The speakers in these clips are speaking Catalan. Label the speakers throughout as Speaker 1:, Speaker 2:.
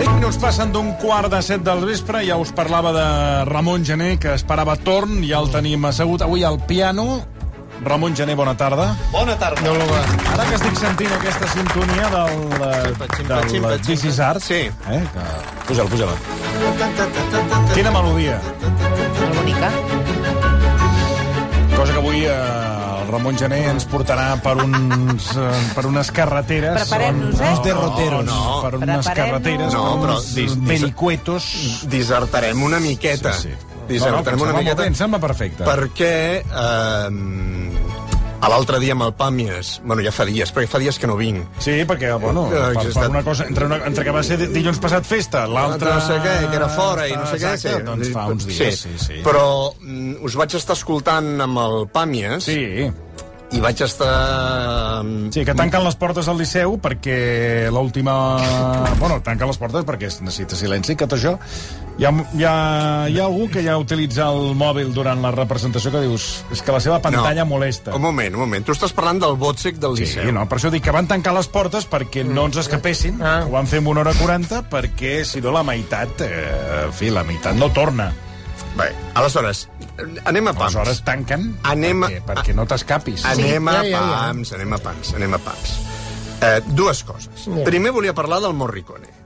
Speaker 1: 5 minuts passen d'un quart de set del vespre. Ja us parlava de Ramon Gené, que esperava torn. Ja el tenim assegut avui al piano. Ramon Gené, bona tarda.
Speaker 2: Bona tarda. No,
Speaker 1: Ara que estic sentint aquesta sintonia del, eh,
Speaker 2: Ximpa, ximpa,
Speaker 1: del
Speaker 2: ximpa,
Speaker 1: This is Art,
Speaker 2: Sí.
Speaker 1: eh, que... puja-la, puja-la. Quina melodia.
Speaker 3: Molt bonica.
Speaker 1: Cosa que avui eh, Ramon Gené ens portarà per, uns, eh, per unes carreteres...
Speaker 4: Preparem-nos, eh?
Speaker 1: Uns derroteros.
Speaker 2: No, no.
Speaker 1: Per unes carreteres,
Speaker 2: No,
Speaker 1: per
Speaker 2: però
Speaker 1: uns
Speaker 2: dis- dis-
Speaker 1: vericuetos...
Speaker 2: Dissertarem una miqueta.
Speaker 1: Sí, sí. No, no, em
Speaker 2: una miqueta.
Speaker 1: bé, em sembla perfecte.
Speaker 2: Perquè eh, a l'altre dia amb el Pàmies... Bueno, ja fa dies, perquè fa dies que no vinc.
Speaker 1: Sí, perquè, bueno,
Speaker 2: Eh,
Speaker 1: per, per una cosa, entre, una, entre que va ser dilluns passat festa, l'altre...
Speaker 2: no sé què, que era fora i no sé què.
Speaker 1: Exacte,
Speaker 2: sí.
Speaker 1: doncs fa uns dies, sí, sí.
Speaker 2: Però mm, us vaig estar escoltant amb el Pàmies
Speaker 1: Sí,
Speaker 2: i vaig estar...
Speaker 1: sí, que tanquen les portes al Liceu perquè l'última... Bueno, tanquen les portes perquè es necessita silenci, que tot això... Hi ha, hi, ha, hi ha algú que ja utilitza el mòbil durant la representació que dius és que la seva pantalla molesta.
Speaker 2: Un moment, un moment. Tu estàs parlant del Botsec del
Speaker 1: Sí,
Speaker 2: Liceu.
Speaker 1: no, per això dic que van tancar les portes perquè no ens escapessin, ah. ho van fer en una hora 40, perquè si no la meitat, eh, en fi, la meitat no torna.
Speaker 2: Bé, aleshores, anem a pams.
Speaker 1: Aleshores tanquen
Speaker 2: Anem a-
Speaker 1: perquè, perquè no t'escapis.
Speaker 2: Anem a
Speaker 4: ja, ja, ja.
Speaker 2: pams, anem a pams, anem a pams. Eh, dues coses. Primer volia parlar del Morricone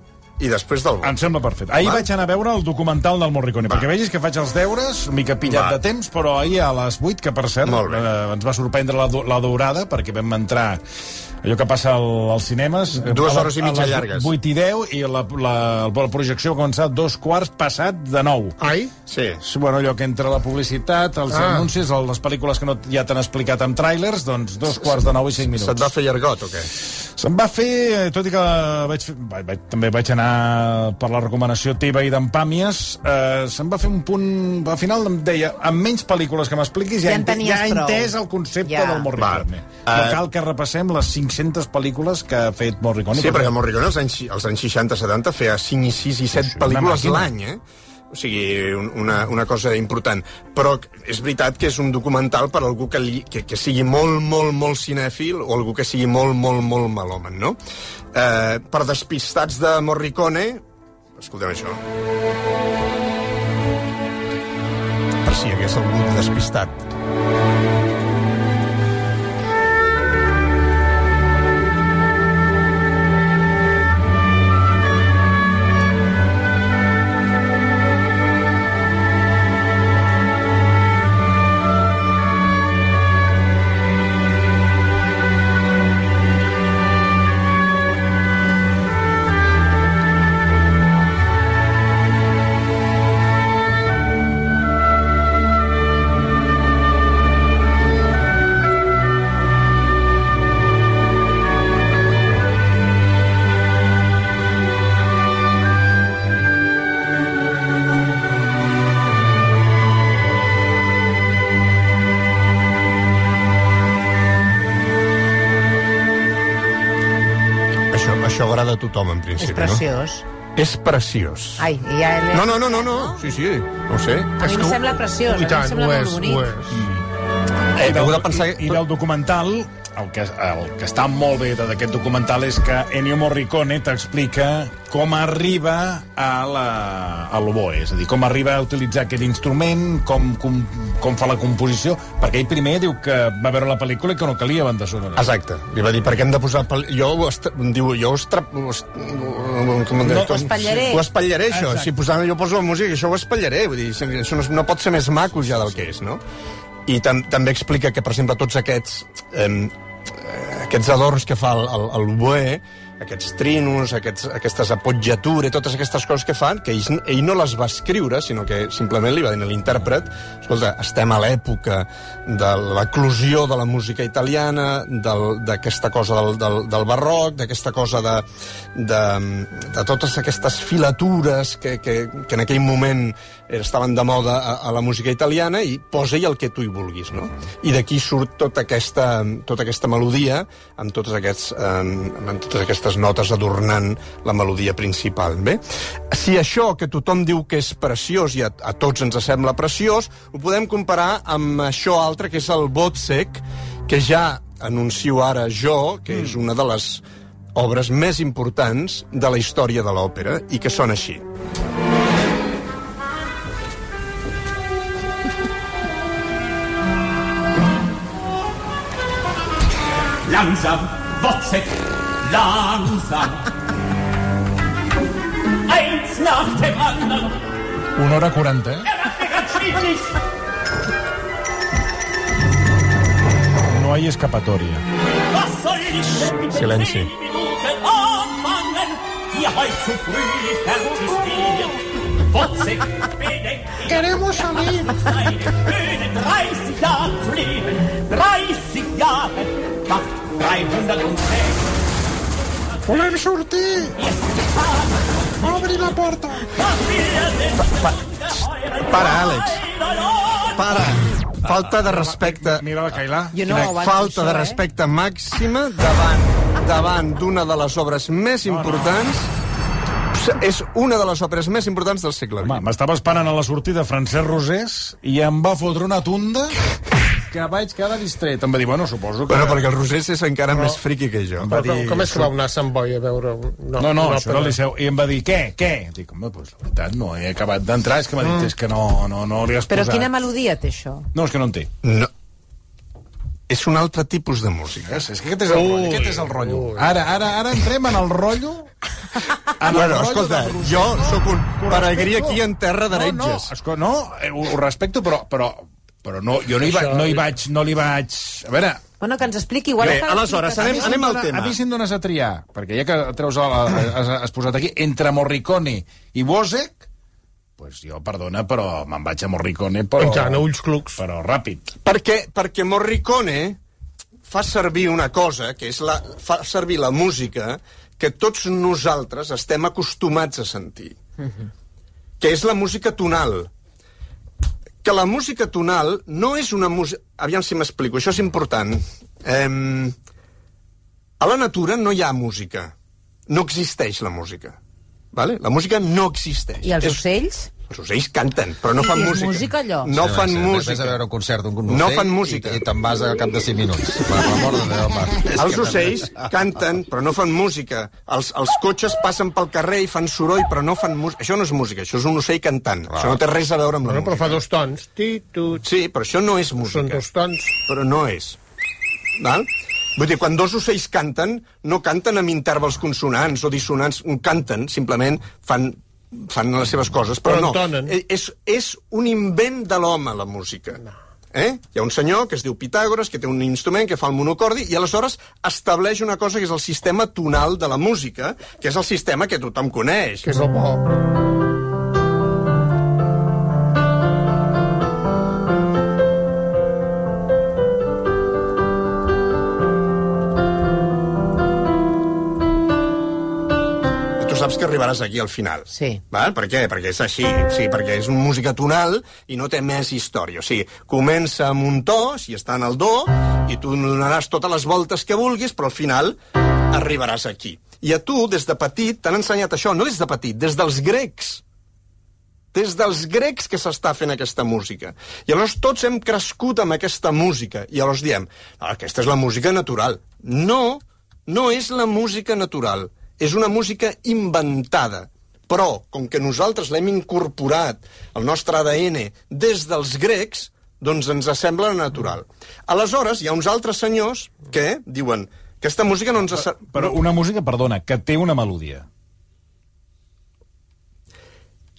Speaker 2: i després del...
Speaker 1: Em sembla perfecte. Ahir
Speaker 2: Va.
Speaker 1: vaig anar a veure el documental del Morricone,
Speaker 2: Va.
Speaker 1: perquè vegis que faig els deures, mica pillat
Speaker 2: Va.
Speaker 1: de temps, però ahir a les 8, que per cert eh, ens va sorprendre la, la daurada, perquè vam entrar allò que passa al, als cinemes... eh,
Speaker 2: Dues hores i mitja llargues.
Speaker 1: 8 i 10, i la, la, la projecció va començar dos quarts passat de 9.
Speaker 2: Ai? Sí.
Speaker 1: Bueno, allò que entra la publicitat, els ah. anuncis, les pel·lícules que no, ja t'han explicat amb tràilers, doncs dos quarts de nou i cinc minuts.
Speaker 2: Se't va fer llargot o què?
Speaker 1: Se'm va fer, eh, tot i que vaig, fer, vaig, vaig, també vaig anar per la recomanació teva i d'en Pàmies, eh, se'm va fer un punt... Al final em deia, amb menys pel·lícules que m'expliquis, ja,
Speaker 4: Ja
Speaker 1: ja he entès el concepte
Speaker 4: Ja.
Speaker 1: del Morricone.
Speaker 2: Val.
Speaker 1: No
Speaker 2: Eh,
Speaker 1: cal que repassem les 500 pel·lícules que ha fet Morricone.
Speaker 2: Sí, perquè el Morricone als anys, als anys 60-70 feia 5 i 6 i 7
Speaker 1: sí, una
Speaker 2: pel·lícules l'any, eh? O sigui, un- una, una cosa important. Però és veritat que és un documental per algú que, li, que, que sigui molt, molt, molt cinèfil o algú que sigui molt, molt, molt malòmen, no? Eh, per despistats de Morricone... Escoltem això. Per si hi hagués algú despistat. En
Speaker 4: És
Speaker 2: principi,
Speaker 4: preciós.
Speaker 2: no? És preciós.
Speaker 4: Ai, i ja...
Speaker 2: No, no, no, no, no. Sí, sí, no ho sé.
Speaker 4: A mi em sembla preciós, a mi em sembla molt bonic.
Speaker 2: Eh, heu de pensar...
Speaker 1: I, I del documental, el que, el que està molt bé d'aquest documental és que Ennio Morricone t'explica com arriba a la, a l'oboe, és a dir, com arriba a utilitzar aquest instrument, com, com, com fa la composició, perquè ell primer diu que va veure la pel·lícula i que no calia banda sonora.
Speaker 2: Exacte. Li va dir, per què hem de posar... Pel... Jo ho est... diu, jo ho, estra... ho, est... com
Speaker 1: No,
Speaker 4: ho espatllaré.
Speaker 2: Ho espatllaré, això.
Speaker 1: Exacte.
Speaker 2: Si posant, jo poso la música, això ho espatllaré. Vull dir, això no, no pot ser més maco ja del que és, no? I tam també explica que, per exemple, tots aquests... Eh, aquests adorns que fa el, el, el Boé, aquests trinos, aquests, aquestes apotjatures, totes aquestes coses que fan, que ell, ell no les va escriure, sinó que simplement li va dir a l'intèrpret, escolta, estem a l'època de l'eclusió de la música italiana, d'aquesta cosa del, del, del barroc, d'aquesta cosa de, de, de totes aquestes filatures que, que, que en aquell moment estaven de moda a, a la música italiana i posa-hi el que tu hi vulguis, no? I d'aquí surt tota aquesta, tota aquesta melodia amb, tots aquests, eh, amb totes aquestes notes adornant la melodia principal. Bé? Si això que tothom diu que és preciós i a, a tots ens sembla preciós, ho podem comparar amb això altre, que és el Botsec, que ja anuncio ara jo, que és una de les obres més importants de la història de l'òpera i que sona així.
Speaker 5: Langsam, Wozzeck, langsam. Eins nach dem anderen.
Speaker 1: Una hora 40, eh?
Speaker 5: Er macht mir ganz schwindelig.
Speaker 1: No hay escapatoria.
Speaker 5: Was soll ich
Speaker 2: Silenci.
Speaker 4: Queremos salir.
Speaker 5: seine schönen 30 Jahre zu leben. 30 Jahre macht 310.
Speaker 4: Volem sortir. Obri la porta.
Speaker 5: Er denn
Speaker 2: Para, Àlex. Para. Falta de respecte.
Speaker 1: Mira la Cailà.
Speaker 4: Jo no aguanto
Speaker 2: falta
Speaker 4: això,
Speaker 2: de
Speaker 4: eh?
Speaker 2: respecte màxima davant davant d'una de les obres més importants és una de les òperes més importants del segle XX.
Speaker 1: m'estava esperant a la sortida Francesc Rosés i em va fotre una tunda que vaig quedar distret. Em va dir, bueno, suposo que...
Speaker 2: Bueno, perquè el Rosés és encara més friqui que jo.
Speaker 1: Em va
Speaker 6: Però
Speaker 1: dir...
Speaker 6: com, és que va anar a Sant Boi a veure... No,
Speaker 1: No, no, això era al Liceu. I em va dir, què, què? Dic, home, doncs la veritat, no he acabat d'entrar, és que m'ha dit, és que no, no, no li has
Speaker 4: Però
Speaker 1: posat.
Speaker 4: quina melodia té això?
Speaker 1: No, és que no en té.
Speaker 2: No. És un altre tipus de música.
Speaker 1: És, és que aquest és el rotllo. Aquest és el rotllo. Ara, ara, ara entrem en el rotllo... En el
Speaker 2: Bueno,
Speaker 1: rotllo
Speaker 2: escolta, jo sóc un peregrí aquí en terra
Speaker 1: No, no,
Speaker 2: d'heretges.
Speaker 1: escolta, no, eh, ho, ho respecto, però, però, però no, jo no hi, va, no hi vaig, no li vaig... A veure,
Speaker 4: Bueno, que ens expliqui. Igual
Speaker 2: Bé, aleshores, anem- anem al tema.
Speaker 1: A mi si em dones a triar, perquè ja que treus el, has, has posat aquí, entre Morricone i Wozzeck, pues jo, perdona, però me'n vaig a Morricone, però...
Speaker 6: Entrant a ulls clucs.
Speaker 1: Però ràpid.
Speaker 2: Perquè, perquè Morricone fa servir una cosa, que és la, fa servir la música que tots nosaltres estem acostumats a sentir, que és la música tonal. Que la música tonal no és una música... Aviam si m'explico, això és important. Eh, a la natura no hi ha música. No existeix la música. Vale? La música no existeix.
Speaker 4: I els
Speaker 2: És-
Speaker 4: ocells?
Speaker 2: Els ocells canten, però no fan
Speaker 4: És
Speaker 2: música.
Speaker 4: música, allò?
Speaker 2: No fan
Speaker 7: Vés
Speaker 2: música.
Speaker 7: a veure un concert d'un
Speaker 2: No
Speaker 7: ocell
Speaker 2: fan música.
Speaker 7: I, i te'n vas al cap de 5 minuts. Per l'amor de Déu, home.
Speaker 2: Els ocells canten, però no fan música. Els, els cotxes passen pel carrer i fan soroll, però no fan música. Això no és música, això és un ocell cantant. Això no té res a veure amb la
Speaker 6: Bueno, però fa
Speaker 2: música.
Speaker 6: dos tons. Ti, tu,
Speaker 2: Sí, però això no és
Speaker 6: són
Speaker 2: música.
Speaker 6: dos tons.
Speaker 2: Però no és. Val? Vull dir, quan dos ocells canten, no canten amb intervals consonants o dissonants, canten, simplement fan fan les seves coses, però,
Speaker 6: Però
Speaker 2: no.
Speaker 6: entonen.
Speaker 2: Eh, És, és un invent de l'home, la música. Eh? Hi ha un senyor que es diu Pitàgores, que té un instrument que fa el monocordi, i aleshores estableix una cosa que és el sistema tonal de la música, que és el sistema que tothom coneix.
Speaker 6: Que és el bo.
Speaker 2: Saps que arribaràs aquí al final.
Speaker 4: Sí.
Speaker 2: Val? Per què? Perquè és així. Sí, perquè és una música tonal i no té més història. O sigui, comença amb un to, si està en el do, i tu donaràs totes les voltes que vulguis, però al final arribaràs aquí. I a tu, des de petit, t'han ensenyat això, no des de petit, des dels grecs. Des dels grecs que s'està fent aquesta música. I llavors tots hem crescut amb aquesta música. I llavors diem, "Ah, aquesta és la música natural. No, no és la música natural. És una música inventada. Però, com que nosaltres l'hem incorporat al nostre ADN des dels grecs, doncs ens sembla natural. Aleshores, hi ha uns altres senyors que diuen aquesta música no ens... sa-
Speaker 1: Però una música, perdona, que té una melodia.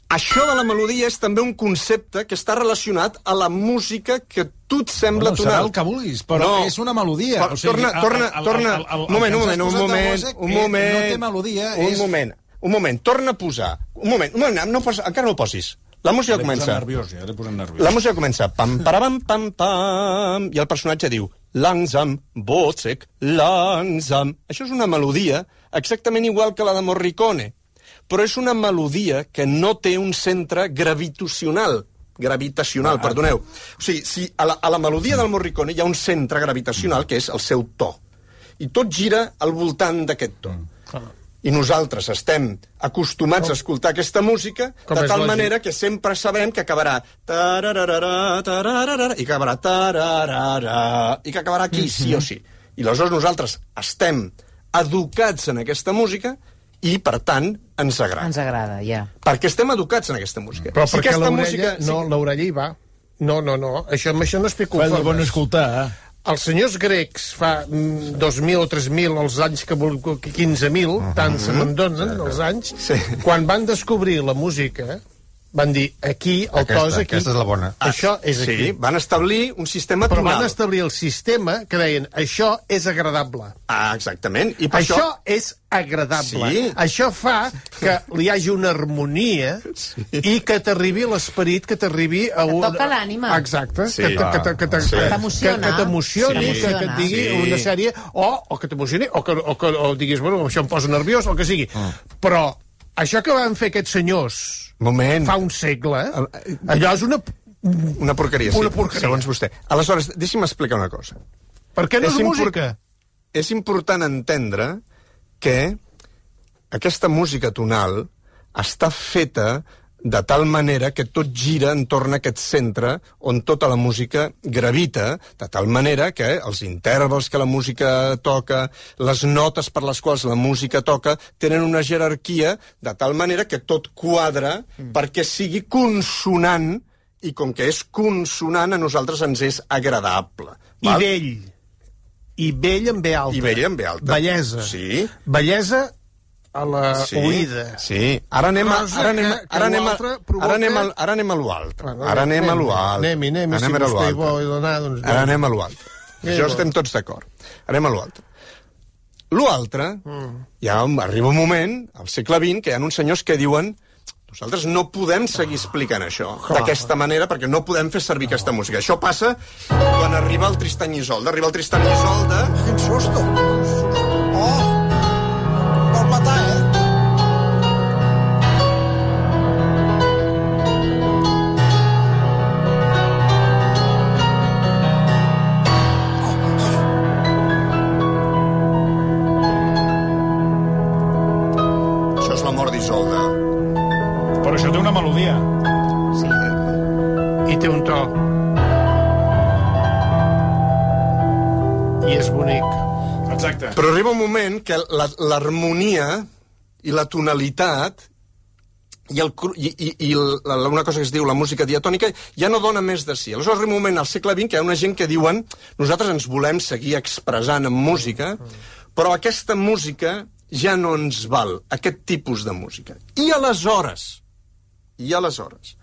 Speaker 2: Això de la melodia és també un concepte que està relacionat a la música que tu et sembla
Speaker 1: Bueno, serà
Speaker 2: tonal.
Speaker 1: el que vulguis, però és una melodia.
Speaker 2: Però,
Speaker 1: O sigui,
Speaker 2: torna,
Speaker 1: el-
Speaker 2: torna,
Speaker 1: el- el-
Speaker 2: torna...
Speaker 1: el- el- el
Speaker 2: un moment, un moment, un moment, un
Speaker 1: eh, no
Speaker 2: moment...
Speaker 1: té melodia,
Speaker 2: un
Speaker 1: és-
Speaker 2: moment, un moment, torna a posar. Un moment, un moment, no posa, encara no ho posis. La música comença...
Speaker 1: nerviós, ja nerviós.
Speaker 2: La música comença pam, parabam, pam, pam, i el personatge diu langsam, bozek, langsam. Això és una melodia exactament igual que la de Morricone, però és una melodia que no té un centre gravitacional gravitacional, perdoneu. O sigui, si a la, a la melodia del Morricone hi ha un centre gravitacional que és el seu to. I tot gira al voltant d'aquest to. I nosaltres estem acostumats a escoltar aquesta música de tal manera que sempre sabem que acabarà tararara, i que acabarà tararara, i que acabarà aquí, sí o sí. I aleshores nosaltres estem educats en aquesta música i, per tant, ens agrada.
Speaker 4: Ens agrada, ja.
Speaker 2: Perquè estem educats en aquesta música.
Speaker 6: Però perquè
Speaker 2: aquesta
Speaker 6: l'orella... No, l'orella hi va. No, no, no. Això, amb això no estic
Speaker 1: Fa de bon
Speaker 6: conforme.
Speaker 1: escoltar, eh?
Speaker 6: Els senyors grecs fa mm, 2.000 o 3.000, els anys que vol... 15.000, tant se me'n donen els anys,
Speaker 2: Sí.
Speaker 6: quan van descobrir la música, van dir, aquí, el
Speaker 7: Aquesta,
Speaker 6: to és aquí.
Speaker 7: aquesta és la bona.
Speaker 6: Això és
Speaker 2: Sí,
Speaker 6: aquí.
Speaker 2: van establir un sistema
Speaker 6: Però
Speaker 2: tonal.
Speaker 6: van establir el sistema que deien, això és agradable.
Speaker 2: Ah, exactament. I per
Speaker 6: Això,
Speaker 2: això...
Speaker 6: és agradable.
Speaker 2: Sí.
Speaker 6: Això fa que li hagi una harmonia
Speaker 2: Sí.
Speaker 6: i que t'arribi l'esperit, que t'arribi a un...
Speaker 4: toca l'ànima.
Speaker 6: Exacte.
Speaker 2: Sí.
Speaker 6: que, te- que, te- que, te-
Speaker 2: Sí.
Speaker 6: que,
Speaker 4: T'emociona.
Speaker 6: que t'emocioni,
Speaker 4: Sí.
Speaker 6: que, que et digui
Speaker 2: Sí.
Speaker 6: una sèrie, o, o que t'emocioni, o que, o que o diguis, bueno, això em posa nerviós, o el que sigui. Però això que van fer aquests senyors
Speaker 2: Moment.
Speaker 6: fa un segle, allò és una...
Speaker 2: Una porqueria, sí,
Speaker 6: Una porqueria.
Speaker 2: segons vostè. Aleshores, deixi'm explicar una cosa.
Speaker 6: Per què no és,
Speaker 2: impor-
Speaker 6: música?
Speaker 2: És important entendre que aquesta música tonal està feta de tal manera que tot gira entorn a aquest centre on tota la música gravita, de tal manera que els intervals que la música toca, les notes per les quals la música toca, tenen una jerarquia de tal manera que tot quadra mm. perquè sigui consonant i com que és consonant a nosaltres ens és agradable.
Speaker 6: I
Speaker 2: val?
Speaker 6: vell. I vell en ve alta.
Speaker 2: I vell en ve alta.
Speaker 6: Bellesa.
Speaker 2: Sí.
Speaker 6: Bellesa a la
Speaker 2: sí,
Speaker 6: oïda.
Speaker 2: Sí. Ara anem a, ara anem, ara anem, a,
Speaker 6: l'altre provoca-
Speaker 2: ara anem, a, ara anem a lo altre.
Speaker 6: Bueno,
Speaker 2: Ara anem a lo
Speaker 6: anem-hi,
Speaker 2: altre.
Speaker 6: anem-hi, anem-hi, si
Speaker 2: Anem a lo
Speaker 6: vostè hi
Speaker 2: altre.
Speaker 6: vol donar, doncs
Speaker 2: Ara
Speaker 6: anem.
Speaker 2: anem a lo altre.
Speaker 6: Bé,
Speaker 2: Això
Speaker 6: bo.
Speaker 2: estem tots d'acord. Anem a lo altre. Lo altre,
Speaker 6: Mm.
Speaker 2: ja arriba un moment, al segle XX, que hi ha uns senyors que diuen nosaltres no podem seguir explicant això d'aquesta manera perquè no podem fer servir aquesta música. Això passa quan arriba el Tristany i Isolde. Arriba el Tristany i Isolde...
Speaker 8: Quin susto! Oh!
Speaker 2: Arriba un moment que l'harmonia i la tonalitat i, el, i, i, i la- una cosa que es diu la música diatònica ja no dona més de si. Aleshores arriba un moment al segle XX que hi ha una gent que diuen nosaltres ens volem seguir expressant amb música, però aquesta música ja no ens val, aquest tipus de música. I aleshores, i aleshores,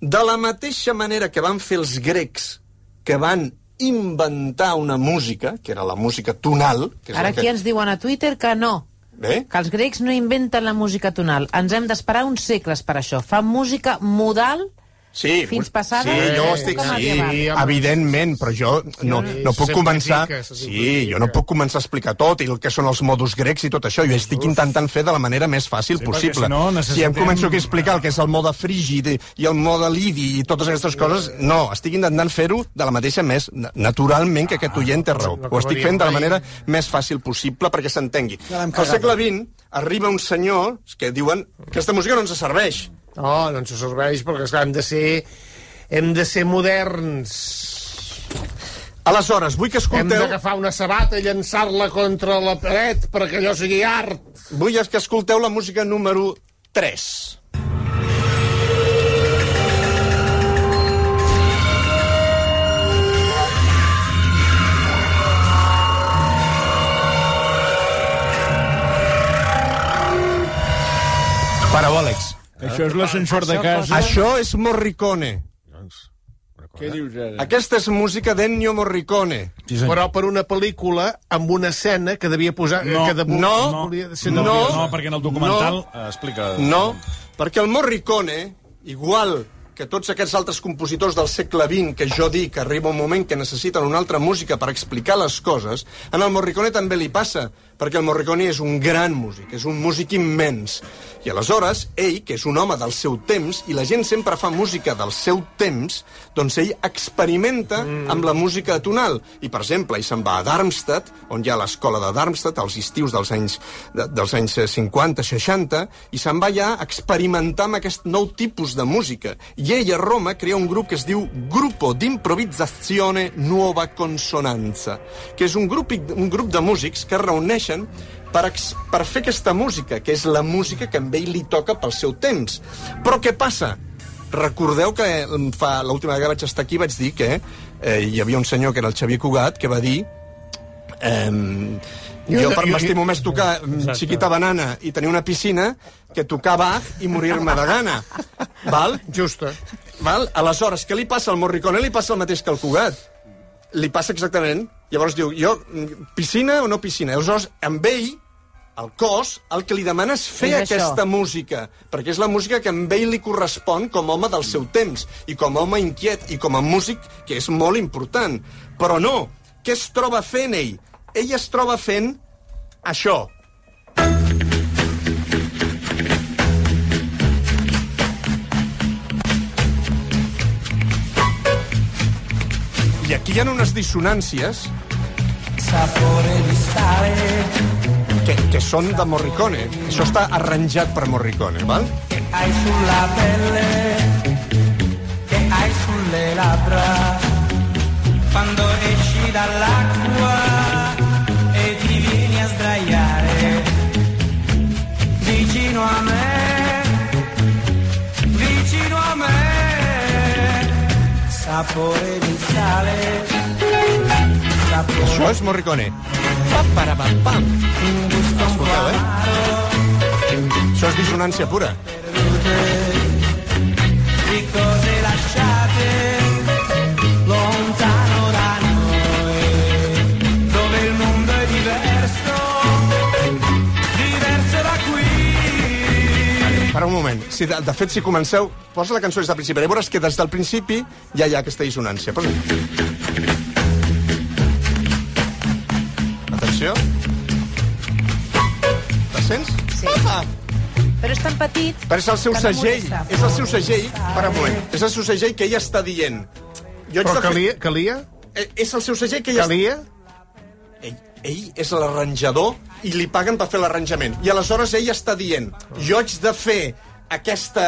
Speaker 2: de la mateixa manera que van fer els grecs que van inventar una música, que era la música tonal... Que és
Speaker 4: Ara
Speaker 2: el que...
Speaker 4: aquí ens diuen a Twitter que no,
Speaker 2: Bé?
Speaker 4: que els grecs no inventen la música tonal. Ens hem d'esperar uns segles per això. Fan música modal
Speaker 2: Sí,
Speaker 4: Fins passada
Speaker 2: Sí, jo estic... Sí,
Speaker 4: medieval.
Speaker 2: evidentment, però jo no, no puc començar... Sí, jo no puc començar a explicar tot i el que són els modus grecs i tot això. Jo estic intentant fer de la manera més fàcil
Speaker 1: Sí,
Speaker 2: possible.
Speaker 1: si no
Speaker 2: Si
Speaker 1: necessitem-
Speaker 2: em començo a explicar el que és el mode frígid i- el mode lidi i totes aquestes coses, no, estic intentant fer-ho de la mateixa més na- naturalment que aquest oient té raó. Ho estic fent de la manera més fàcil possible perquè s'entengui. Al segle XX arriba un senyor que diuen aquesta música no ens serveix.
Speaker 6: No, no ens serveix perquè esclar, hem de ser hem de ser moderns.
Speaker 2: Aleshores, vull que
Speaker 6: Hem
Speaker 2: escolteu...
Speaker 6: d'agafar una sabata i llançar-la contra la paret perquè allò sigui art.
Speaker 2: Vull que escolteu la música número 3.
Speaker 1: Això és l'ascensor de casa.
Speaker 2: Això és Morricone.
Speaker 1: Què dius ara?
Speaker 2: Aquesta és música d'Ennio Morricone.
Speaker 1: Sí, senyor.
Speaker 6: Però per una pel·lícula amb una escena que devia posar...
Speaker 1: No,
Speaker 6: que de...
Speaker 2: no,
Speaker 1: no,
Speaker 6: nerviós.
Speaker 1: no, perquè en el documental no. explica...
Speaker 2: No, perquè el Morricone, igual que tots aquests altres compositors del segle XX que jo dic que arriba un moment que necessiten una altra música per explicar les coses, en el Morricone també li passa, perquè el Morricone és un gran músic, és un músic immens. I aleshores, ell, que és un home del seu temps, i la gent sempre fa música del seu temps, doncs ell experimenta mm. amb la música atonal. I, per exemple, ell se'n va a Darmstadt, on hi ha l'escola de Darmstadt, als estius dels anys, de, dels anys 50-60, i se'n va allà a experimentar amb aquest nou tipus de música. I ell a Roma crea un grup que es diu Gruppo d'Improvvisazione Nuova Consonanza, que és un grup, un grup de músics que es reuneixen per, per fer aquesta música, que és la música que a ell li toca pel seu temps. Però què passa? Recordeu que fa l'última vegada que vaig estar aquí vaig dir que eh, hi havia un senyor que era el Xavier Cugat que va dir eh, jo per m'estimo més tocar mm, Chiquita Banana i tenir una piscina que tocar Bach i morir-me de gana. Val?
Speaker 6: Justa.
Speaker 2: Val? Aleshores, què li passa al Morricone? Li passa el mateix que al Cugat. Li passa exactament. Llavors diu, jo, mm, piscina o no piscina? Aleshores, amb ell, el cos, el que li demana és fer
Speaker 4: És això.
Speaker 2: aquesta música, perquè és la música que amb ell li correspon com a home del seu temps, i com a home inquiet, i com a músic, que és molt important. Però no, què es troba fent ell? Ell es troba fent això. I aquí hi ha unes dissonàncies que, que són de Morricone. Això està arranjat per Morricone, val?
Speaker 9: hai sulla pelle, che hai sulle labbra, quando esci dall'acqua a sdraiare vicino a me, vicino a me, sapore di sale, sapore
Speaker 2: Això és Morricone. Pam, para, pam, pam. Escolteu, eh? Això és dissonància pura.
Speaker 9: di
Speaker 2: Para un moment. Si de, de fet, si comenceu... Posa la cançó des del principi. I veuràs que des del principi ja hi ha aquesta dissonància. Posa. Atenció. La sents?
Speaker 4: Sí.
Speaker 2: Papa!
Speaker 4: Però és tan petit...
Speaker 2: Però és el seu
Speaker 4: no
Speaker 2: segell.
Speaker 4: molesta.
Speaker 2: És el seu segell... Para un moment. És el seu segell que ella està dient. Jo
Speaker 6: Però calia, calia?
Speaker 2: Eh, És el seu segell que ella...
Speaker 6: Calia?
Speaker 2: ell, ell és l'arranjador i li paguen per fer l'arranjament. I aleshores ell està dient, jo haig de fer aquesta...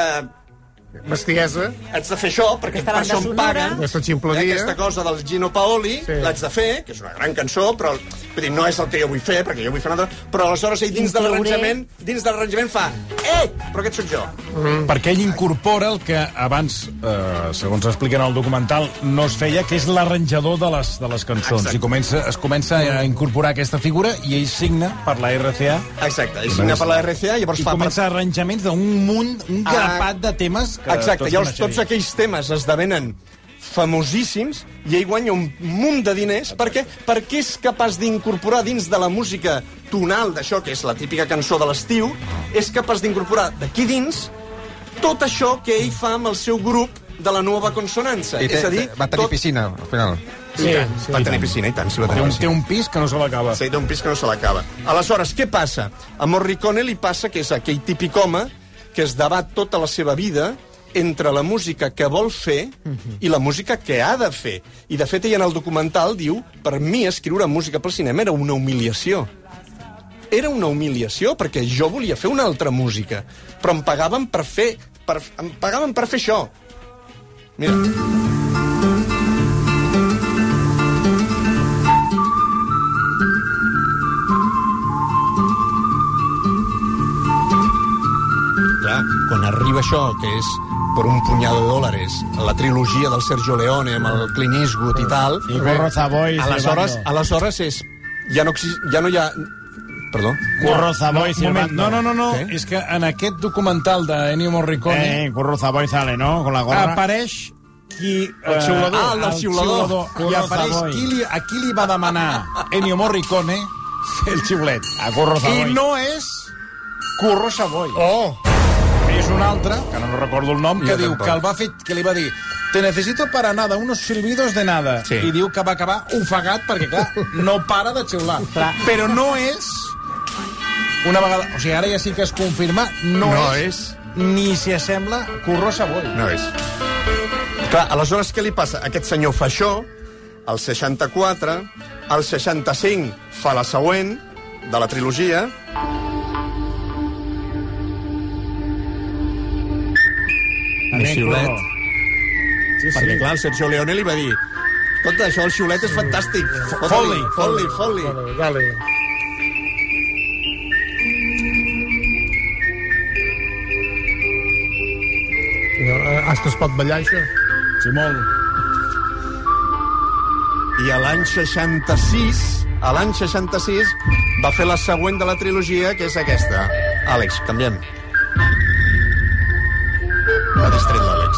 Speaker 6: Bestiesa?
Speaker 2: Haig de fer això, perquè
Speaker 4: Aquesta
Speaker 2: per això em
Speaker 4: banda sonora.
Speaker 2: paguen.
Speaker 6: Aquesta ximpleria.
Speaker 2: Aquesta cosa del Gino Paoli,
Speaker 6: Sí.
Speaker 2: l'haig de fer, que és una gran cançó, però vull dir, no és el que jo vull fer, perquè jo vull fer una altra... Però aleshores ell dins de l'arranjament dins de l'arranjament fa Eh, però aquest sóc jo.
Speaker 1: Mm. Perquè ell incorpora el que abans, eh, segons expliquen al documental, no es feia, que és l'arranjador de, les, de les cançons.
Speaker 2: Exacte.
Speaker 1: I comença, es comença a incorporar aquesta figura i ell signa per la RCA
Speaker 2: Exacte, ell signa per la RCA, llavors
Speaker 1: i
Speaker 2: fa...
Speaker 1: comença arranjaments d'un munt, un
Speaker 2: Ah,
Speaker 1: grapat de temes que
Speaker 2: Exacte,
Speaker 1: tots
Speaker 2: llavors tots aquells temes esdevenen famosíssims i ell guanya un munt de diners perquè perquè és capaç d'incorporar dins de la música tonal d'això, que és la típica cançó de l'estiu, és capaç d'incorporar d'aquí dins tot això que ell fa amb el seu grup de la nova consonança.
Speaker 7: I té,
Speaker 2: és a dir,
Speaker 7: va tenir
Speaker 2: tot...
Speaker 7: piscina, al final.
Speaker 2: Sí, sí, va tenir piscina, i tant, sí, va
Speaker 1: Té
Speaker 2: tenir
Speaker 1: un,
Speaker 2: piscina.
Speaker 1: té un pis que no se l'acaba.
Speaker 2: Sí, té un pis que no se l'acaba. Aleshores, què passa? A Morricone li passa que és aquell típic home que es debat tota la seva vida entre la música que vol fer i la música que ha de fer. I, de fet, ell en el documental diu per mi escriure música pel cinema era una humiliació. Era una humiliació, perquè jo volia fer una altra música, però em pagaven per fer... Per, em pagaven per fer això. Mira. Això, que és per un punyado de dòlares, la trilogia del Sergio Leone amb el Clint Eastwood i tal,
Speaker 1: I Gorro Zaboy.
Speaker 2: aleshores, aleshores és, ja, no, ja no hi ha Perdó?
Speaker 10: Curro Zaboy
Speaker 1: no, moment, no, no, no, no.
Speaker 2: Què?
Speaker 1: és que en aquest documental d'Ennio Morricone
Speaker 10: Eh, Curro Zaboy sale, ¿no? Con la gorra.
Speaker 1: apareix qui...
Speaker 6: El xiulador.
Speaker 1: eh,
Speaker 2: Ah, el del xiulador.
Speaker 1: I
Speaker 10: Curro
Speaker 1: apareix
Speaker 10: Savoy.
Speaker 1: qui li, a qui li va demanar Ennio Morricone el xiulet.
Speaker 10: A Curro Zaboy.
Speaker 1: I no és Curro Savoy.
Speaker 6: Oh!
Speaker 1: És un altre, que no recordo el nom, que diu
Speaker 2: tampoc.
Speaker 1: que el va fer, que li va dir te necesito para nada, unos silbidos de nada.
Speaker 2: Sí.
Speaker 1: I diu que va acabar ofegat perquè, clar, no para de xiular. Però no és una vegada... O sigui, ara ja sí que es confirma, no,
Speaker 2: No
Speaker 1: és,
Speaker 2: és.
Speaker 1: ni s'hi assembla Curro Savoy.
Speaker 2: No és. Clar, aleshores què li passa? Aquest senyor fa això, el 64, el 65 fa la següent, de la trilogia, Més xiulet.
Speaker 10: Curro.
Speaker 1: Sí,
Speaker 2: perquè clar, el Sergio Leone li va dir escolta, això del xiulet és fantàstic. Fot-li,
Speaker 1: Fot-li.
Speaker 2: fot-li, fot-li.
Speaker 6: Dale, dale. Hasta es pot ballar, això.
Speaker 1: Sí, molt.
Speaker 2: I a l'any 66, a l'any 66, va fer la següent de la trilogia, que és aquesta. Àlex, canviem. M'ha distret l'Àlex.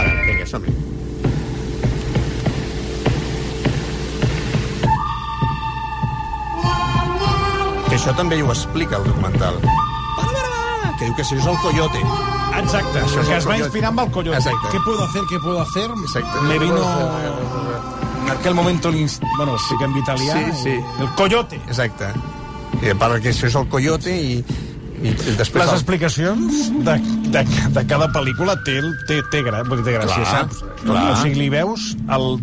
Speaker 2: Ara, vinga, som-hi. Que això també ho explica el documental. Que diu que això és el coyote.
Speaker 1: Exacte,
Speaker 2: Això
Speaker 1: que es va inspirar amb el coyote.
Speaker 2: Exacte.
Speaker 1: ¿Qué puedo hacer, qué puedo hacer?
Speaker 2: Exacte.
Speaker 1: Me vino... En aquel momento, l'inst- bueno, sí que en italià...
Speaker 2: Sí, sí.
Speaker 1: El coyote.
Speaker 2: Exacte. I a part que això és el coyote i, i, i després...
Speaker 1: Les
Speaker 2: el-
Speaker 1: explicacions de, de, de cada pel·lícula té, té, té, gra, té gràcia,
Speaker 2: Clar,
Speaker 1: saps?
Speaker 2: clar.
Speaker 1: O sigui, li veus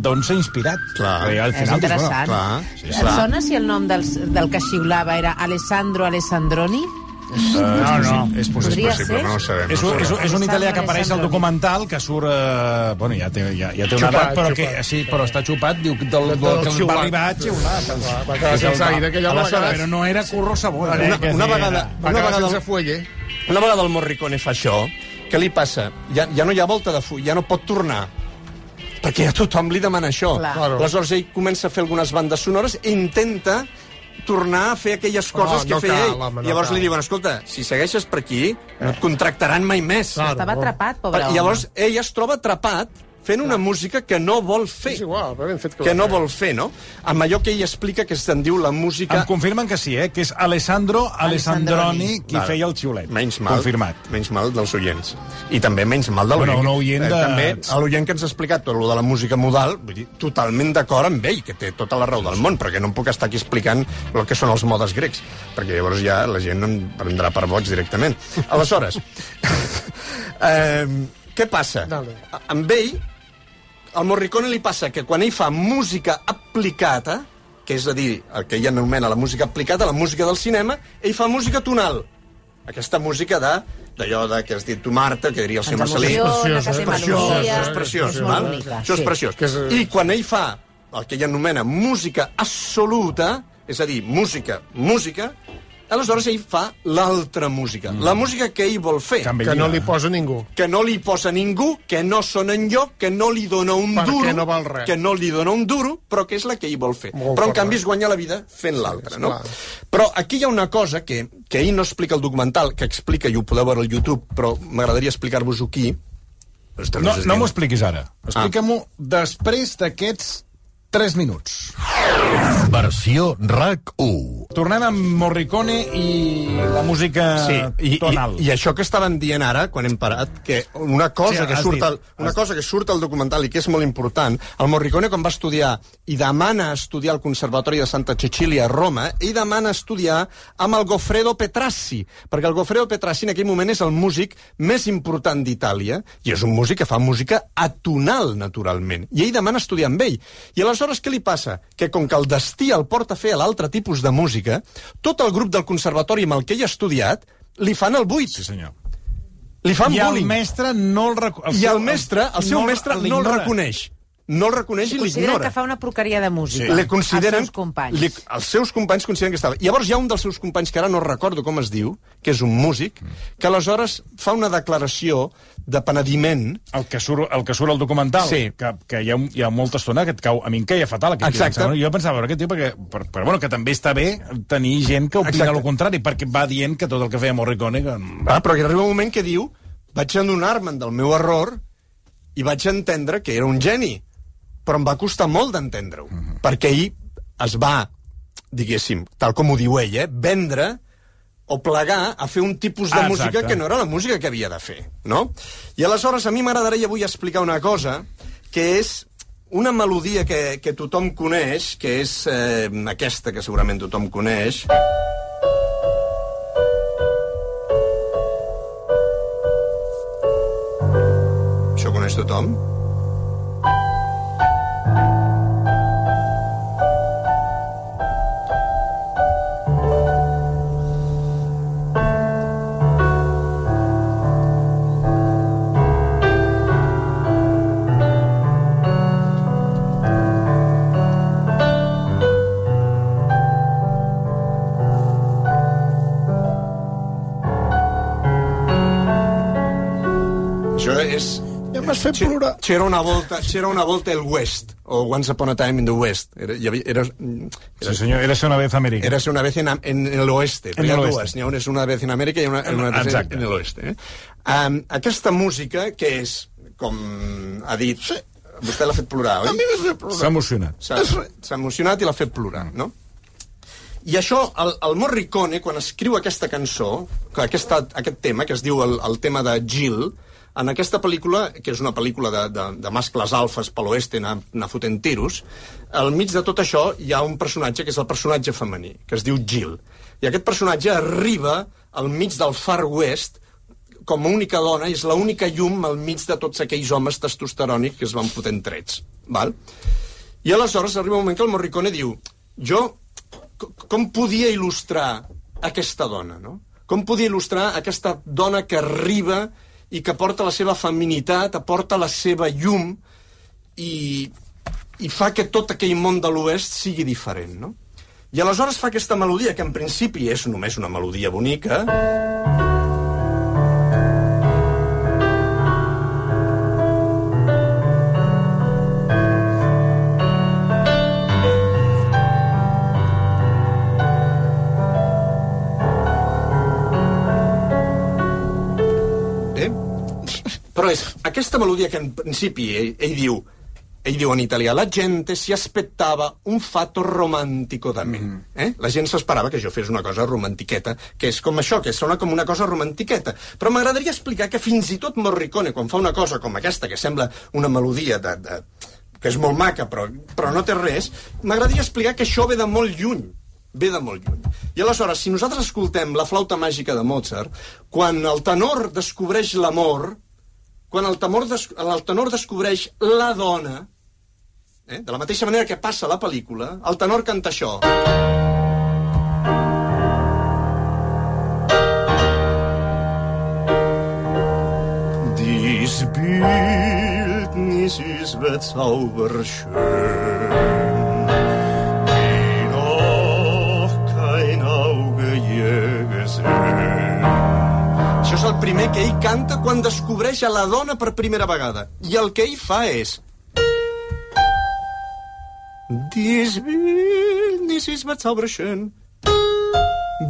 Speaker 1: d'on s'ha inspirat.
Speaker 2: Clar.
Speaker 1: Al
Speaker 4: És
Speaker 1: final, dius,
Speaker 4: interessant.
Speaker 2: clar,
Speaker 1: sí,
Speaker 4: Et
Speaker 1: clar.
Speaker 4: sona si el nom del, del que xiulava era Alessandro Alessandroni?
Speaker 1: No, no. És possible.
Speaker 4: Podria
Speaker 2: possible, no ho sabem.
Speaker 1: És un, és, és un italià que apareix al documental, que surt... Eh, bueno, ja té, ja, ja té una edat, però, que, sí, però està xupat, diu, del, del, que va arribar a xiular.
Speaker 6: Va, va quedar sense aire, aquella
Speaker 1: Aleshores,
Speaker 6: vegada.
Speaker 1: Però no era Curro Savoy.
Speaker 2: Una, una vegada, una vegada,
Speaker 6: sense
Speaker 2: el,
Speaker 6: fuelle.
Speaker 2: una vegada el Morricone fa això, què li passa? Ja, ja no hi ha volta de full, ja no pot tornar perquè ja tothom li demana això.
Speaker 4: Clar.
Speaker 6: Claro.
Speaker 2: Aleshores ell comença a fer algunes bandes sonores i intenta tornar a fer aquelles coses
Speaker 6: Oh,
Speaker 2: que
Speaker 6: no
Speaker 2: feia
Speaker 6: cal,
Speaker 2: ell.
Speaker 6: home, no
Speaker 2: Llavors
Speaker 6: cal.
Speaker 2: li diuen, escolta, si segueixes per aquí, no et contractaran mai més.
Speaker 6: Claro.
Speaker 4: Estava atrapat, pobre home.
Speaker 2: Llavors ell es troba atrapat fent una música que no vol fer.
Speaker 6: És igual, però ben fet que,
Speaker 2: que no vol fer, no? Amb allò que ell explica que se'n diu la música...
Speaker 1: Em confirmen que sí, eh? que és Alessandro Alessandroni
Speaker 4: Alessandroni.
Speaker 1: qui
Speaker 2: Vale.
Speaker 1: feia el xiulet.
Speaker 2: Menys mal. Confirmat. Menys mal dels oients. I també menys mal del
Speaker 1: Bueno, un oient de-
Speaker 2: També a l'oient que ens ha explicat tot lo de la música modal, vull dir, totalment d'acord amb ell, que té tota la raó del món, perquè no em puc estar aquí explicant el que són els modes grecs, perquè llavors ja la gent em prendrà per boig directament. Aleshores, eh, què passa?
Speaker 6: Dale.
Speaker 2: Amb ell, al Morricone li passa que quan ell fa música aplicada, que és a dir, el que ell anomena la música aplicada, la música del cinema, ell fa música tonal. Aquesta música de d'allò de que has dit tu, Marta, que diria el senyor Marcelí.
Speaker 4: emociona,
Speaker 6: preciós,
Speaker 4: té
Speaker 6: eh?
Speaker 2: Preciós, és preciós,
Speaker 4: És
Speaker 2: val? Això és preciós.
Speaker 6: És-
Speaker 2: I quan ell fa el que ell anomena música absoluta, és a dir, música, música, aleshores ell fa l'altra música. La música que ell vol fer.
Speaker 6: Que no li posa ningú.
Speaker 2: que no li posa ningú, que no sona enlloc, que no li dona un
Speaker 6: Perquè
Speaker 2: duro,
Speaker 6: no val res.
Speaker 2: que no li dona un duro, però que és la que ell vol fer.
Speaker 6: Molt
Speaker 2: però, en canvi,
Speaker 6: res.
Speaker 2: es guanya la vida fent l'altra, no?
Speaker 6: clar.
Speaker 2: Però aquí hi ha una cosa que, que ell no explica al documental, que explica, i ho podeu veure al YouTube, però m'agradaria explicar-vos-ho aquí.
Speaker 1: No, no m'ho expliquis ara.
Speaker 2: Ah.
Speaker 1: Explica-m'ho després d'aquests 3 minuts.
Speaker 7: Versió RAC 1.
Speaker 1: Tornem amb Morricone i la música
Speaker 2: Sí, i,
Speaker 1: tonal.
Speaker 2: i, i això que estaven dient ara, quan hem parat, que una cosa,
Speaker 1: Sí,
Speaker 2: que, surt
Speaker 1: dit.
Speaker 2: al, una cosa que surt al documental i que és molt important, el Morricone quan va estudiar i demana estudiar al Conservatori de Santa Cecilia a Roma, ell demana estudiar amb el Goffredo Petrassi, perquè el Goffredo Petrassi en aquell moment és el músic més important d'Itàlia, i és un músic que fa música atonal, naturalment, i ell demana estudiar amb ell. I aleshores què li passa? Que com que el destí el porta a fer l'altre tipus de música, tot el grup del conservatori amb el que ell ha estudiat li fan el buit.
Speaker 1: Sí, senyor.
Speaker 2: Li fan
Speaker 1: I el
Speaker 2: bullying.
Speaker 1: mestre no el reconeix.
Speaker 2: I el mestre, el seu mestre, no el reconeix. No el reconeix i
Speaker 4: Consideren
Speaker 2: l'ignora.
Speaker 4: que fa una porqueria de música.
Speaker 2: Le consideren,
Speaker 4: Els seus companys.
Speaker 2: Li, els seus companys consideren que està bé. Llavors hi ha un dels seus companys, que ara no recordo com es diu, que és un músic, que aleshores fa una declaració de penediment.
Speaker 1: El que surt, el que surt al documental,
Speaker 2: Sí.
Speaker 1: que, que hi, ha, hi ha molta estona que et cau... A mi em queia fatal aquest
Speaker 2: Exacte.
Speaker 1: tio. Jo pensava, veure, aquest tio, perquè, per, però bueno, que també està bé tenir gent que opina
Speaker 2: Exacte.
Speaker 1: el contrari, perquè va dient que tot el que feia Morricone... Que...
Speaker 2: Ah, però que arriba un moment que diu vaig adonar-me'n del meu error i vaig entendre que era un geni, però em va costar molt d'entendre-ho, perquè ell es va, diguéssim, tal com ho diu ell, eh, vendre o plegar a fer un tipus de
Speaker 1: Ah,
Speaker 2: música
Speaker 1: exacte.
Speaker 2: que no era la música que havia de fer, no? I aleshores a mi m'agradaria avui explicar una cosa, que és una melodia que, que tothom coneix, que és eh, aquesta que segurament tothom coneix, Això coneix tothom?
Speaker 6: Fet plorar.
Speaker 2: C'era una volta, c'era una volta el West, o Once Upon a Time in the West. Era, hi havia, era,
Speaker 1: Sí, senyor, era una vez América.
Speaker 2: Era una vez en, en el oeste.
Speaker 1: En
Speaker 2: Hi ha
Speaker 1: el
Speaker 2: dues.
Speaker 1: oeste.
Speaker 2: N'hi ha una és una vez en Amèrica i una,
Speaker 1: En-
Speaker 2: una vez
Speaker 1: exacte.
Speaker 2: en, en el oeste. Eh? Um, aquesta música, que és, com ha dit... Sí. Vostè l'ha fet plorar, oi?
Speaker 6: A mi m'has fet plorar.
Speaker 1: S'ha emocionat.
Speaker 2: S'ha emocionat i l'ha fet plorar, no? I això, el, el Morricone, quan escriu aquesta cançó, que aquesta, aquest tema, que es diu el, el tema de Jill, en aquesta pel·lícula, que és una pel·lícula de, de, de mascles alfes per l'oeste anar, anar fotent tiros, al mig de tot això hi ha un personatge que és el personatge femení, que es diu Jill. I aquest personatge arriba al mig del Far West com a única dona, és l'única llum al mig de tots aquells homes testosterònics que es van fotent trets. Val? I aleshores arriba un moment que el Morricone diu jo, co- com podia il·lustrar aquesta dona, no? Com podia il·lustrar aquesta dona que arriba i que porta la seva feminitat, aporta la seva llum i, i fa que tot aquell món de l'oest sigui diferent, no? I aleshores fa aquesta melodia, que en principi és només una melodia bonica, aquesta melodia que en principi ell, ell diu ell diu en italià, la gente si aspettava un fatto romantico da me. Mm. Eh? La gent s'esperava que jo fes una cosa romantiqueta, que és com això, que sona com una cosa romantiqueta. Però m'agradaria explicar que fins i tot Morricone, quan fa una cosa com aquesta, que sembla una melodia de, de, que és molt maca, però, però no té res, m'agradaria explicar que això ve de molt lluny ve de molt lluny. I aleshores, si nosaltres escoltem la flauta màgica de Mozart, quan el tenor descobreix l'amor, quan el tenor, des el tenor descobreix la dona, eh, de la mateixa manera que passa la pel·lícula, el tenor canta això. Dies Bildnis ist bezauberschön, primer que ell canta quan descobreix a la dona per primera vegada. I el que ell fa és... Dies Bildnis ist bezauberschön,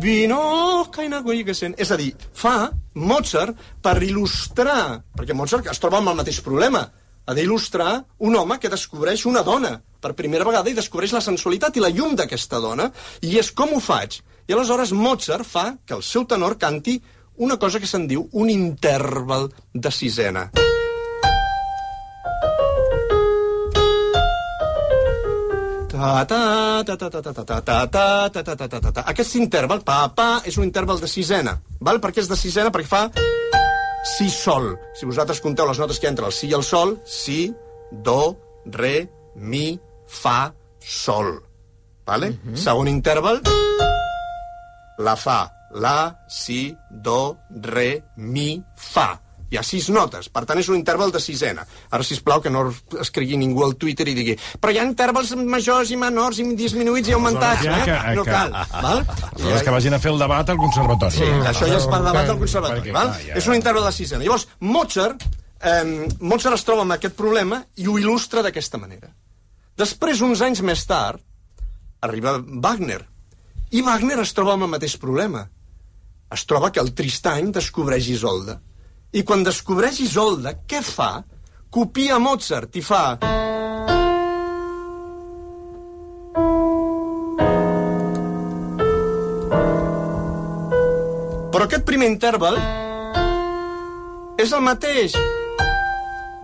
Speaker 2: wie noch kein Auge je gesehen. És a dir, fa Mozart per il·lustrar, perquè Mozart es troba amb el mateix problema, ha d'il·lustrar un home que descobreix una dona per primera vegada i descobreix la sensualitat i la llum d'aquesta dona, i és com ho faig. I aleshores Mozart fa que el seu tenor canti una cosa que se'n diu un interval de sisena. Aquest interval, pa, pa, és un interval de sisena. Val? Per què és de sisena? Perquè fa si, sol. Si vosaltres conteu les notes que entre el si i el sol, si, do, re, mi, fa, sol. Vale? Uh -huh. Segon interval, la fa, la, si, do, re, mi, fa. Hi ha sis notes, per tant és un interval de sisena. Ara, si plau que no escrigui ningú al Twitter i digui però hi ha intervals majors i menors i disminuïts i augmentats,
Speaker 1: Ja
Speaker 2: eh?
Speaker 1: que-
Speaker 2: no
Speaker 1: que-
Speaker 2: cal. Val?
Speaker 1: Aleshores que vagin a fer el debat al conservatori.
Speaker 2: Sí, això ja es va debat al conservatori,
Speaker 1: Perquè,
Speaker 2: val?
Speaker 1: clar, ja-
Speaker 2: És un interval de sisena. Llavors, Mozart, eh, Mozart es troba amb aquest problema i ho il·lustra d'aquesta manera. Després, uns anys més tard, arriba Wagner. I Wagner es troba amb el mateix problema. Es troba que el Tristany descobreix Isolda. I quan descobreix Isolda, què fa? Copia Mozart i fa... Però aquest primer interval és el mateix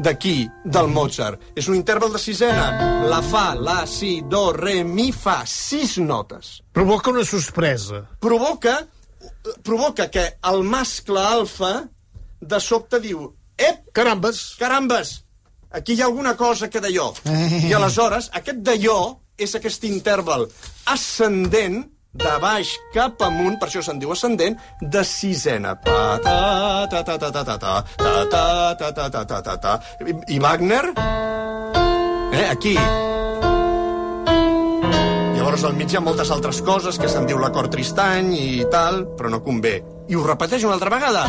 Speaker 2: d'aquí, del Mozart. És un interval de sisena. La, fa, la, si, do, re, mi, fa. Sis notes.
Speaker 6: Provoca una sorpresa.
Speaker 2: Provoca, provoca que el mascle alfa de sobte diu Ep!
Speaker 6: Carambes!
Speaker 2: Carambes! Aquí hi ha alguna cosa que d'allò. I aleshores, aquest d'allò és aquest interval ascendent de baix cap amunt, per això se'n diu ascendent, de sisena. Ta, ta, ta, ta, ta, ta, ta, ta, ta, ta, ta, ta, ta, ta, ta, ta. I, I Wagner? Eh, aquí. Llavors al mig hi ha moltes altres coses que se'n diu l'acord Tristany i tal, però no convé. I ho repeteix una altra vegada.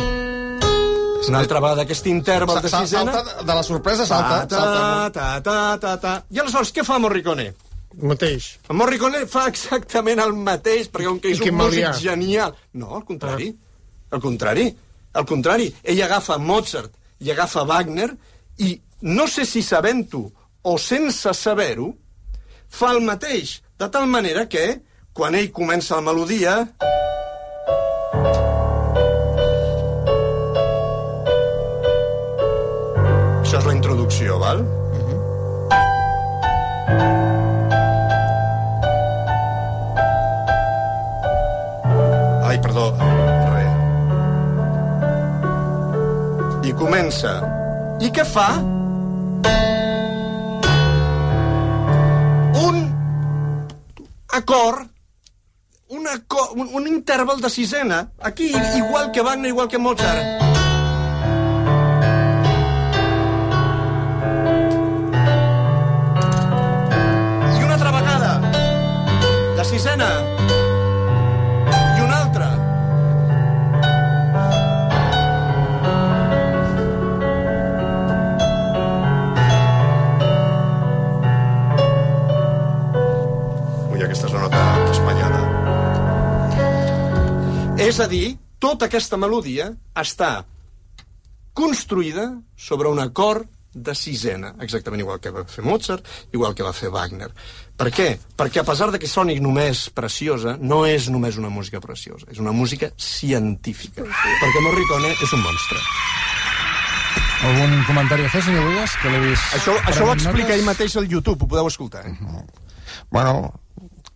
Speaker 2: Una altra vegada aquest interval de sisena.
Speaker 8: salta, de la sorpresa salta,
Speaker 2: Ta,
Speaker 8: salta
Speaker 2: ta, ta, ta, ta. I aleshores, què fa Morricone?
Speaker 6: El mateix.
Speaker 2: En Morricone fa exactament el mateix, perquè com que és un músic genial... No, al contrari. Al contrari. Al contrari. Ell agafa Mozart i agafa Wagner i no sé si sabent-ho o sense saber-ho, fa el mateix. De tal manera que, quan ell comença la melodia... Això és la introducció, val? Ai, perdó, re. I comença. I què fa? Acord, un, acord, un, un interval de sisena, aquí, igual que Wagner, igual que Mozart. I una altra vegada, de sisena, És a dir, tota aquesta melodia està construïda sobre un acord de sisena, exactament igual que va fer Mozart, igual que va fer Wagner. Per què? Perquè a pesar de que soni només preciosa, no és només una música preciosa, és una música científica. Perquè Morricone és un monstre.
Speaker 10: Algun comentari a fer, senyor Buigas? Que vist...
Speaker 2: Això, això ho explica ell mateix al YouTube, ho podeu escoltar. Eh?
Speaker 8: Bueno,